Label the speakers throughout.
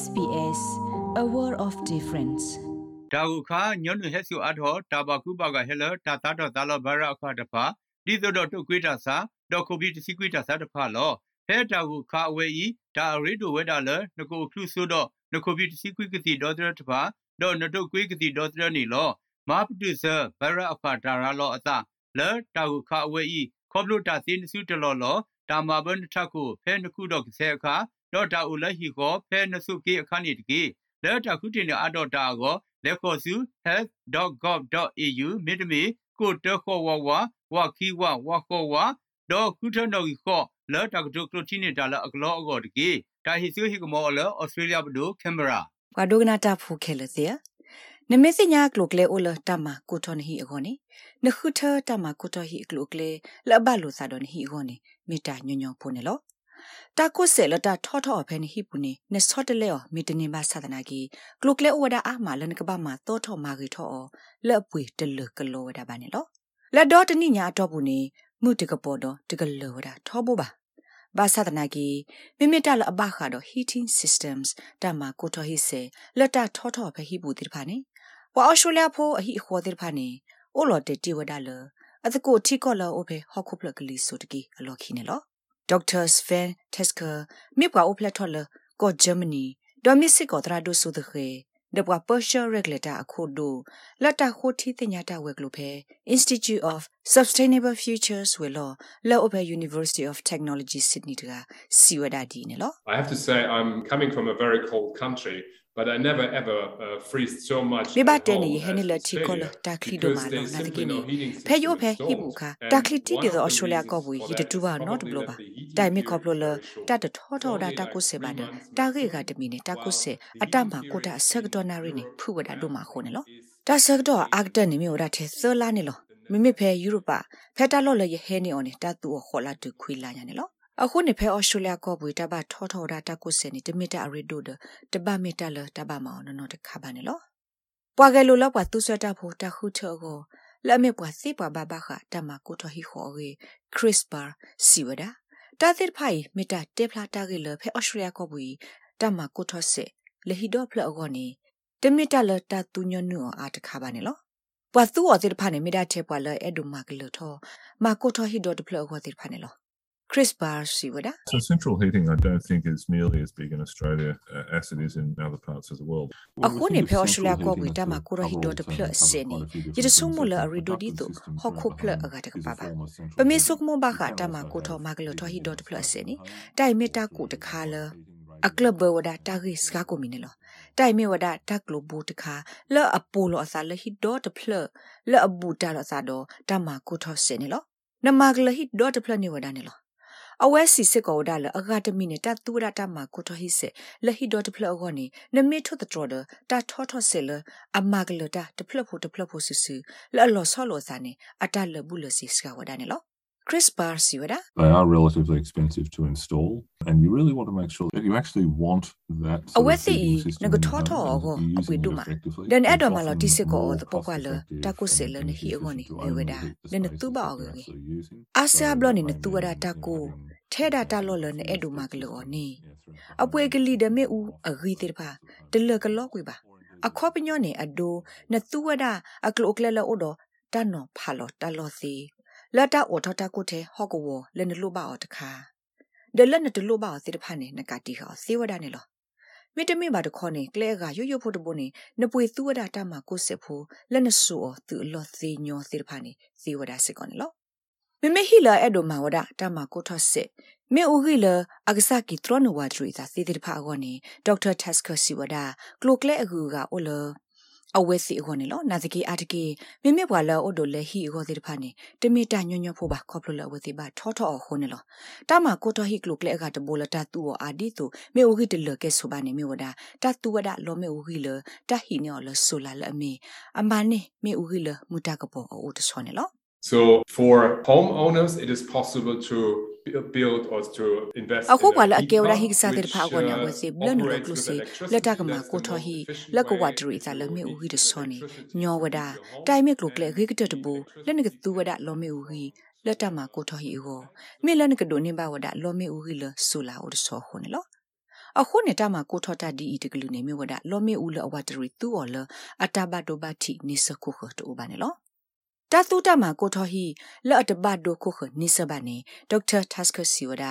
Speaker 1: SBS a world of difference
Speaker 2: ဒါဟုခါညွန်းဟက်ဆူအထောတာဘကူပါကဟဲလတာတာတော့တာလဘရာအခါတဖာဒီတော့တုတ်ကွေးတာစာဒေါ်ကိုပီတစီကွေးတာစာတဖာလောဟဲတာဟုခါအဝဲဤဒါရီတိုဝဲတာလနကိုခလူဆိုတော့နကိုပီတစီကွေးကတိဒေါ်တတဖာဒေါ်နတုတ်ကွေးကတိဒေါ်တနီလောမာပတုဆဘရာအခါတာရာလောအတာလဲတာဟုခါအဝဲဤခေါပလိုတာစင်းစုတလောလောတာမဘန်ထခုဖဲနခုတော့ကဆဲအခါ တော့တာဦးလက်ဟီကိုဖဲနစုကေအခါနေတကေလဲတာခုတင်အတော့တာကိုလက်ခေါ်စု health.gov.au မြေတမီကိုတခေါ်ဝဝဝခီဝဝခေါ်ဝတော့ခုထနော်ခေါ်လဲတာကတုကလိုတီနေတာလအကလောအကောတကေတာဟီဆူဟီကမောလဩစတြေးလျဘဒိုကင်မရာ
Speaker 1: ကွာဒိုဂနာတာဖူခဲလစီနမေစညာကလုကလေအိုလတမကိုထန်ဟီအခေါနေနခုထတမကိုထဟီကလုကလေလဘလူစာဒန်ဟီအခေါနေမေတာညညဖိုနေလော တာကုဆေလတာထောထောဖဲနေဟိပုနေနစောတလေောမီတနေမသဒနာကီကလုကလေဝဒအာမလနကဘာမတောထောမာဂီထောလက်ပွေတလကလောဝဒဘာနေလောလက်တော့တနိညာတော့ဘူးနေမှုတကပေါ်တော့တကလောဝဒထောဖို့ပါဘာသဒနာကီမိမိတလအဘခါတော့ heating systems တမကိုထောဟိစေလက်တာထောထောဖဲဟိပုတိဖာနေဝါအော်စတြေးလျဖိုအဟိခေါ်တိဖာနေအိုလော်တေတီဝဒလအတကိုတီကောလောအိုဖေဟော့ခုပလကလီဆိုတကီအလော်ခီနေလော Dr. Sven Tesker မြေပွားအိုဖလက်ထော်လကိုဂျာမနီဒေါ်မစ်စစ်ကိုတရာဒိုဆိုတဲ့ခေဒပွား partial regulator အခုဒိုလတ်တာခိုတီတင်ညာတာဝဲကလိုဖဲ Institute of Sustainable Futures ဝဲလောလော Open University of Technology Sydney တကစီဝဒါဒီနေလော
Speaker 3: I have to say I'm coming from a very cold country but I never ever uh, freeze so much
Speaker 1: မိဘတဲ့နေဟဲနေလချီကောလတာခလီဒိုမာလောနာတကိနေဖဲယိုဖဲဟိဘူခာတာခလီတီဒီသောအော်စတြေးလျကောဘူးဟီတတူဘာနော့ဘလောပါတိုင်မီကောပလိုလတတထောထောဒါတာကုစေပါနေတာဂေကတမီနေတာကုစေအတမကိုတာဆက်ဒေါ်နာရီနေဖူဝဒါဒိုမာခိုနေလောတာဆက်ဒေါ်အာဂတနေမီဝဒါတဲ့ဆလာနေလောမိမိဖဲယူရိုပါဖဲတာလော့လရဟဲနေအော်နေတာတူခေါ်လာတူခွေလာညာနေလော အခုနေဖဲဩစတြေးလျကောပွေတဘထောထောဒါတကုစနေတမီတာရီဒိုဒတဘမီတာလတဘမောင်းနော်တခါပါနေလောပွာကဲလိုလောက်ပွာသူဆွတာဖို့တခုချောကိုလက်မေပွာစီပွာဘဘခတမကုထဟီခေါ်ရေခရစ်ပါစီဝဒါတာသစ်ဖိုင်မီတာတေဖလာတာကေလဖဲဩစတြေးလျကောပွေတမကုထစေလေဟီဒေါဖလအကောနေတမီတာလတတူညနုအာတခါပါနေလောပွာသူော်တိဖာနေမီတာတေပွာလအဲ့ဒုမကလထောမကုထဟီဒေါတဖလအကောတိဖာနေလော Chris Barr Siwada.
Speaker 4: So central heating I don't think is nearly as big in Australia uh, as it is in other parts of the world.
Speaker 1: Ako ne phe Australia ko bi ta ma ko ro hi do de plus se ni. Yi de so mo la ri do di to ho ko plus aga de pa ba. Pa me sok mo ba kha ta ma ko tho ma ga lo tho hi do de plus se ni. Tai me ta ko de kha la အကလဘဝဒတာဂိစကာကိုမီနေလောတိုင်မေဝဒတာကလိုဘူတခါလော အပိုလိုအစာလဟိဒေါ်တဖလလောအဘူတာလောစာဒေါ်တမကိုထောစနေလောနမကလဟိဒေါ်တဖလနေဝဒနေလောအဝဲစီစစ်ကောဒါလအဂါတမီနဲ့တတူရတာမှာကိုထဟိစေလဟီဒေါ်တဖလောကနေနမေထွတ်တတော်တာထောထောဆေလအမဂလတာတဖလဖို့တဖလဖို့ဆူဆူလော်လော်ဆောလောစာနေအတလဘူးလစီစကဝဒါနေလော Chris Bar Siwada.
Speaker 4: They are relatively expensive to install, and you really want to make sure that you actually want that.
Speaker 1: Awethi nago thoto go apwe duma. Den edo malo tisiko o the pokwala tako sele ne hi go ni eweda. Den tu ba go ni. Asa blo ni ne tu wada tako. ထဲတာတလောလနဲ့အဲ့ဒူမကလောနေအပွဲကလေးဒမေဦးအဂီတေပါတလကလောကွေပါအခေါပညော နေအဒိုနသူဝဒအကလောကလလောအိုဒတနောဖာလောတလောစီလတ်တာအော်ထတာကိုတဲ့ဟော့ကဝလည်းနလို့ပါအော်တခါဒလနဲ့တလို့ပါအော်စေတဖာနေနကတိဟောစေဝဒနေလောမိတမိပါတခေါနေကလဲကရွရွဖို့တပုန်နေနပွေသူဝဒတာမှာကိုစစ်ဖို့လက်နဆူအော်သူလောသေးညောစေတဖာနေစေဝဒစစ်ကောနေလောမမေဟီလာအဲ့ဒိုမာဝဒတာမကိုထစစ်မေအိုဟီလာအကဆာကီထရနဝါဒရီသာစီတိဖာအကောနေဒေါက်တာတက်စကာစီဝဒကလိုကလက်အကူကအိုလာ အဝဲစီအခေါ်နေလောနာဇကီအာတကီမိမိဘွာလောအိုဒိုလေဟီအခေါ်စီတဖာနေတမီတာညွညွဖို့ပါခေါပလိုလဝစီပါထောထောအခေါ်နေလောတာမကိုတိုဟီကလုကလေကတဘိုလတာတူအာဒီတူမေအိုဟီတလကဲဆိုပါနေမေဝဒတာတူဝဒလောမေအိုဟီလတာဟီညောလဆိုလာလအမေအမနေမေအိုဟီလမူတာကပေါ်အိုတဆွနေလော
Speaker 3: So for homeowners, it is possible to build or to invest
Speaker 1: ako kwala ke ora hi sa der pha ko nya wese blan ro klu se lata ka ma ko tho hi la ko wa dri sa la me u hi de so ni nyo wada tai me klu kle ge ke de bu le ne ke tu wada lo me u hi လက်တမှာကိုထော်ဟီကိုမေလနကဒိုနေပါဝဒလောမေဦးဟီလဆူလာအိုဒဆောခုန်လောအခုနေတမှာကိုထော်တာဒီတကလူနေမြဝဒလောမေဦးလအဝတရီသူော်လအတဘတိုဘတိနိစခုခတိုဘာနေလော တသုတမှာကိုထော်ဟီလော့တဘဒိုခုခနိစဘာနေဒေါက်တာတက်စကစီဝဒ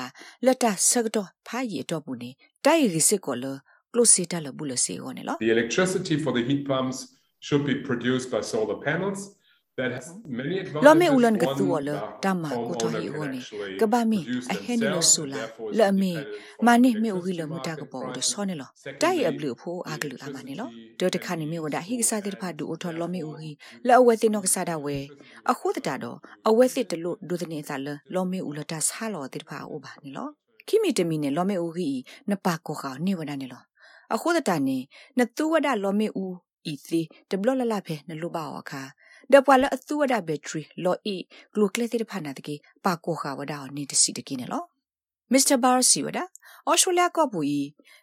Speaker 1: လက်တာဆကတော့ဖာရီတော့ဘူးနေတိုင်ရီစစ်ကောလကလိုစီတလဘူးလစီဟောနေလော
Speaker 3: The electricity for the heat pumps should be produced by solar panels That has many advantages.
Speaker 1: လောမေဦးလန်ကတူဝလတမကိုထော်ဟီဟောနေကဘာမီအဟဲနီလဆူလာလအမီမာနေမေဦးလမတာကပေါ်ဒဆောနေလောတိုင်အဘလူဖိုးအကလူအမနေလောဒေတခါနေမေဝဒဟိကစားတဲ့ဖာဒူအထော်လောမေဦးဟီလောအဝဲတင်နောကစားတာဝဲအခုတတတော့အဝဲစစ်တလို့ဒုဒနေစားလလောမေဦးလတာဆာလောတဲ့ဖာအိုဘာနေလောခိမီတမီနေလောမေဦးဟီနပါကိုခါနေဝဒနေလောအခုတတနေနတူဝဒလောမေဦးဤစီတဘလလလဖဲနလိုပါအခါ ဒပွာလအသူဝဒဘက်ထရီလော်အီဂလူကလက်တဲ့ဖာနာတကေပါကိုခါဝဒါနေတစီတကိနေလောမစ္စတာဘာစီဝဒါအော်စတြေးလျကပူဤ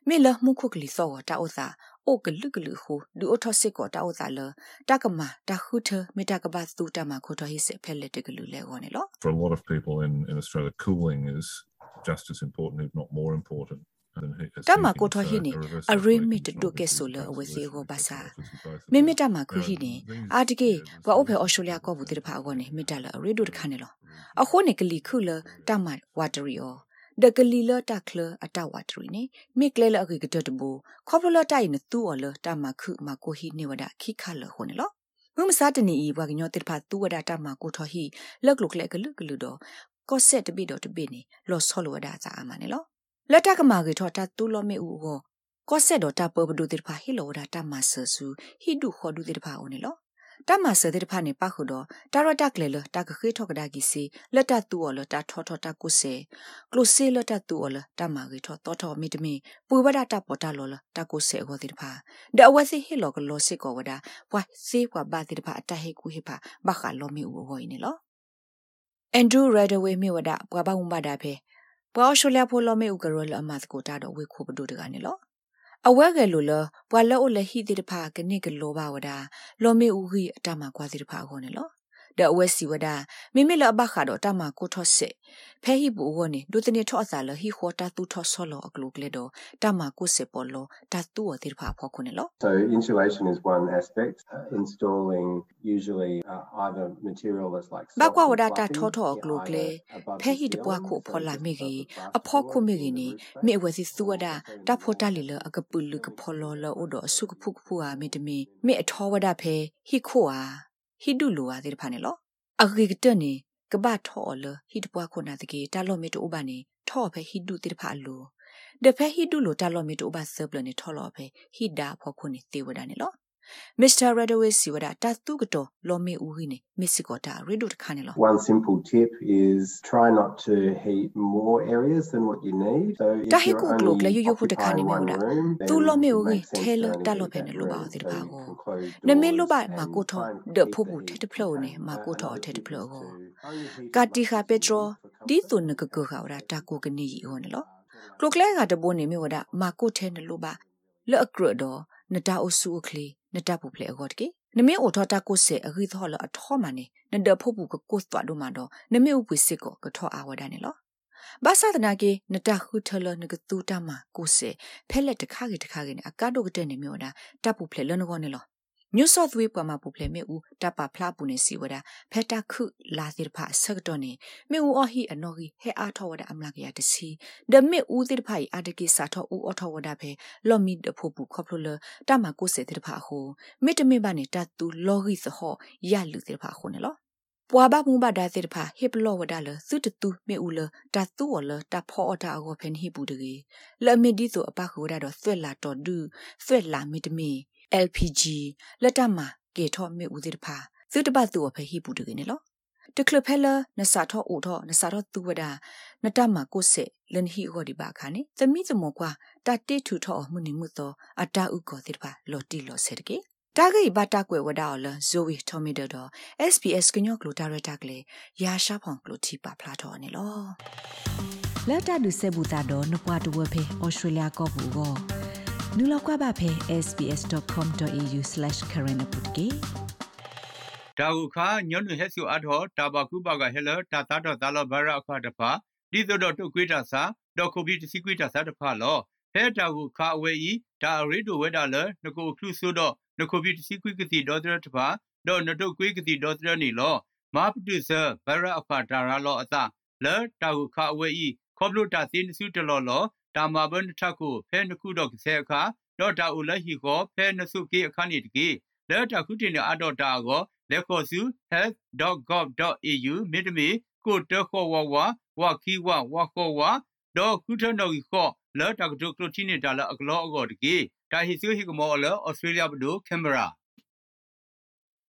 Speaker 1: မေလမှုခုကလီစောတာဥသာအိုကလုကလူဟုဒူအထစစ်ကောတာဥသာလတကမတခုထမေတကဘသူတမခိုထဟိစဖက်လက်တကလူလဲဝနေလော
Speaker 4: For a lot of people in, in Australia, cooling is just as important, if not more important.
Speaker 1: တမကိုထော်ဟိနေအရိမစ်တုကဲဆိုလအဝစီကိုပါစာမိမိတမခုဟိနေအာတကေဘအိုဖေအော်စတြေးလျကောဘူးတိဖာအောနေမိတလအရိဒုတခါနေလောအခုနေကလီခုလတမဝါတရီယောဒကလီလတခလအတဝါတရီနေမိကလဲလအကိကတတဘူခေါပလတိုင်နတူော်လတမခုမကိုဟိနေဝဒခိခလခုနေလောမမစားတနေဤဘွားကညောတိဖာတူဝဒတမကိုထော်ဟိလက်လုကလဲကလုကလုတော့ကော့ဆက်တပိတော့တပိနေလောဆောလဝဒစာအမနေလော လက်တကမာကေထောတာတူလောမေဦးကိုကောဆက်တော့တပပဒုတိဖာဟီလောဒါတမဆဆူဟီဒုခေါ်ဒုတိဖာအိုနေလောတမဆတဲ့ဖာနေပခုတော့တာရတက်လေလတကခေထောကဒါကီစီလက်တတူော်လတထောထောတကုစေကလုစေလတတူော်လတမကေထောတောထောမီတမီပူဝဒတပေါ်တလောလတကုစေဟောတိဖာဒအဝစီဟီလောကလောစေကောဝဒါဝါစေကွာဘာတိဖာအတဟေကူဟိဖာဘခါလောမီဦးဟောနေလောအန်ဒရူရဒဝေမီဝဒါဘွာဘဝမ္ဘာဒါဖေ ပွာရှူလဖိုလမေဥကရလအမတ်ကိုတာတော့ဝေခုပဒုတကနေလောအဝဲကလေးလပွာလောလဟိတိတဖာကနိကလောဘဝဒလောမေဥဟိအတမကွာစီတဖာခေါ်နေလော ဒအဝဲစီဝဒမိမိလအဘခါတော့တမကိုထော့စစ်ဖဲဟိဘူဝနေဒုတနေထော့အစာလဟိခေါ်တာတူထော့ဆောလောအကလုကလေတော့တမကိုစစ်ပေါ်လောတတူအတိဖာဖော်ခုနေလော
Speaker 5: So insulation is one aspect. Uh, installing usually uh, either material that's like
Speaker 1: ဘကွာဝဒတာထောထောကလုကလေဖဲဟိတပွားခုဖော်လာမိကြီးအဖော်ခုမိကြီးနေမိအဝဲစီစုဝဒတာဖော်တလီလအကပုလူကဖော်လောလောဥဒအစုကဖုကဖူဟာမိတမီမိအထောဝဒဖဲဟိခိုဟာ ဟိဒုလိုဟာဒီဖာနေလောအဂိကတနေကဘာထောလဟိတပွားခုနာတကေတာလောမီတိုဥပါနေထောဖဲဟိဒုတိဖာလိုဒဖဲဟိဒုလိုတာလောမီတိုဥပါဆပ်လနေထောလောဖဲဟိဒါဖောခုနေတေဝဒနေလော မစ္စတာရဒဝေစီဝဒတာတုကတော့လောမေဦးဟိနေမစ်စကောတာရီဒုတခါနေလော
Speaker 5: One simple tip is try not to heat more areas than what you need. So if
Speaker 1: Ta hi
Speaker 5: you're
Speaker 1: ku
Speaker 5: only
Speaker 1: glok la yu yu hu ta kha ni me
Speaker 5: occupying
Speaker 1: ura.
Speaker 5: one room,
Speaker 1: Tu
Speaker 5: then
Speaker 1: lo me
Speaker 5: it
Speaker 1: u gi
Speaker 5: makes sense
Speaker 1: the
Speaker 5: to
Speaker 1: lo
Speaker 5: only
Speaker 1: ta
Speaker 5: heat
Speaker 1: lo phe
Speaker 5: that
Speaker 1: ne lo ba
Speaker 5: room.
Speaker 1: ti
Speaker 5: So
Speaker 1: ba
Speaker 5: you
Speaker 1: go.
Speaker 5: can close
Speaker 1: Ne me lo
Speaker 5: doors
Speaker 1: ba ma
Speaker 5: and
Speaker 1: ko tho
Speaker 5: try and
Speaker 1: de
Speaker 5: keep
Speaker 1: pho
Speaker 5: the
Speaker 1: bu
Speaker 5: heat
Speaker 1: the flow
Speaker 5: the
Speaker 1: ne
Speaker 5: same.
Speaker 1: ma
Speaker 5: Uh,
Speaker 1: ko tho
Speaker 5: another
Speaker 1: the
Speaker 5: tip
Speaker 1: flow
Speaker 5: is
Speaker 1: go.
Speaker 5: to only heat
Speaker 1: Ka
Speaker 5: as
Speaker 1: ti
Speaker 5: much
Speaker 1: kha
Speaker 5: as you
Speaker 1: petro
Speaker 5: need for
Speaker 1: di
Speaker 5: comfort.
Speaker 1: tu ne ka ko ga ura ta ko ka ni yi ho ne lo. Klok le ga de bo ne me wada ma ko the ne lo ba. Le akro do na ta o su kli na ta bu ple go de ke. Ne me o tho ta ko se a gi tho lo a tho ma ne. Ne de pho bu ko ko twa do ma do. Ne me u pu se ko ka tho a wa da ne lo. ဘာသာတနာကေနတခုထလနကတူတမကိုစေဖဲလက်တခါကေတခါကေနအကာဒိုကတဲ့နေမျိုးတာတပ်ပူဖလေလနကောနေလော New South Wales ပမာပူဖလေမေဦးတပ်ပါဖလားပူနေစီဝဒဖက်တာခုလာတိဖာဆက်တော့နေမေဦးအဟီအနော်ဟီဟဲအားထောဝဒအမလာကရတစီဒမေဦးတိဖိုင်အတကိစာထောဦးအထောဝဒဖဲလော်မီတဖို့ပူခေါပလိုလတမကိုစေတိဖာဟိုမေတမေဘာနေတတူလော်ဟီစဟောရလူတိဖာခုနေလောပွာဘမှုဘဒါစေတဖာဟစ်ပလောဝဒါလသုတတူမေဦးလတတူဝလတဖောအတာအောဖန်ဟိဘူးတကေလအမီဒီဆိုအပခုဒါတော့ဆွက်လာတော်ဒူဆွက်လာမီတမီ LPG လက်တမကေထောမေဦးစေတဖာသုတပတူအဖဟိဘူးတကေနော်တကလဖဲလနစာထောအိုထောနစာထောသူဝဒနတမကိုစေလန်ဟီဟောဒီဘာခါနေသမီးစမောကွာတတေထူထောမှုနေမှုသောအတာဥကောတိတဖာလော်တီလော်စေတကေတာဂိဘတာကွယ်ဝဒါော်လဇိုဝီတိုမီဒတော် SPS ကညော့ကလိုဒါရတာကလေရာရှာဖောင်ကလိုတီပါဖလာတော်နေလောလက်တာဒုဆေဘူတာတော့နပွားတဝဖေဩစတြေးလျကောဘူကို နူလောက်ကွာပါဖေ sps.com.au/current ပုတ်ကေ
Speaker 2: ဒါဟုခါညွန့်ဟက်ဆူအထောတာဘကုဘကဟဲလတာတာတော့တာလဘရအခါတဖာဒီတော့တုတ်ကွေးတာစာဒေါ်ကိုပီတစီကွေးတာစာတဖာလောဖဲဖဲတာကိုခါအဝဲဤဒါရီတိုဝဲတာလနကိုခလူဆိုတော့နကိုပြီတစီကွိကတိဒေါ်ဒရတပါဒေါ်နတုကွိကတိဒေါ်ဒရနီလောမာပတုဆဘရအဖာတာရာလောအတာလဲတာကိုခါအဝဲဤခေါပလိုတာစင်းစုတလောလော တာမာဘန်ထခုဖဲနခုတော့ကဆဲအခါတော့တာဦးလက်ဟီကိုဖဲနစုကေအခါနေတကေလဲတာခုတင်အတော့တာကိုလက်ခေါ်စု health.gov.au မြေတမီကိုတခေါ်ဝဝဝခီဝဝခေါ်ဝတော့ခုထနော်ကြီးခေါ်လဲတာကတုကလိုတီနေတာလအကလောအကောတကေတာဟီဆူဟီကမောလဩစတြေးလျဘဒိုကင်မရာ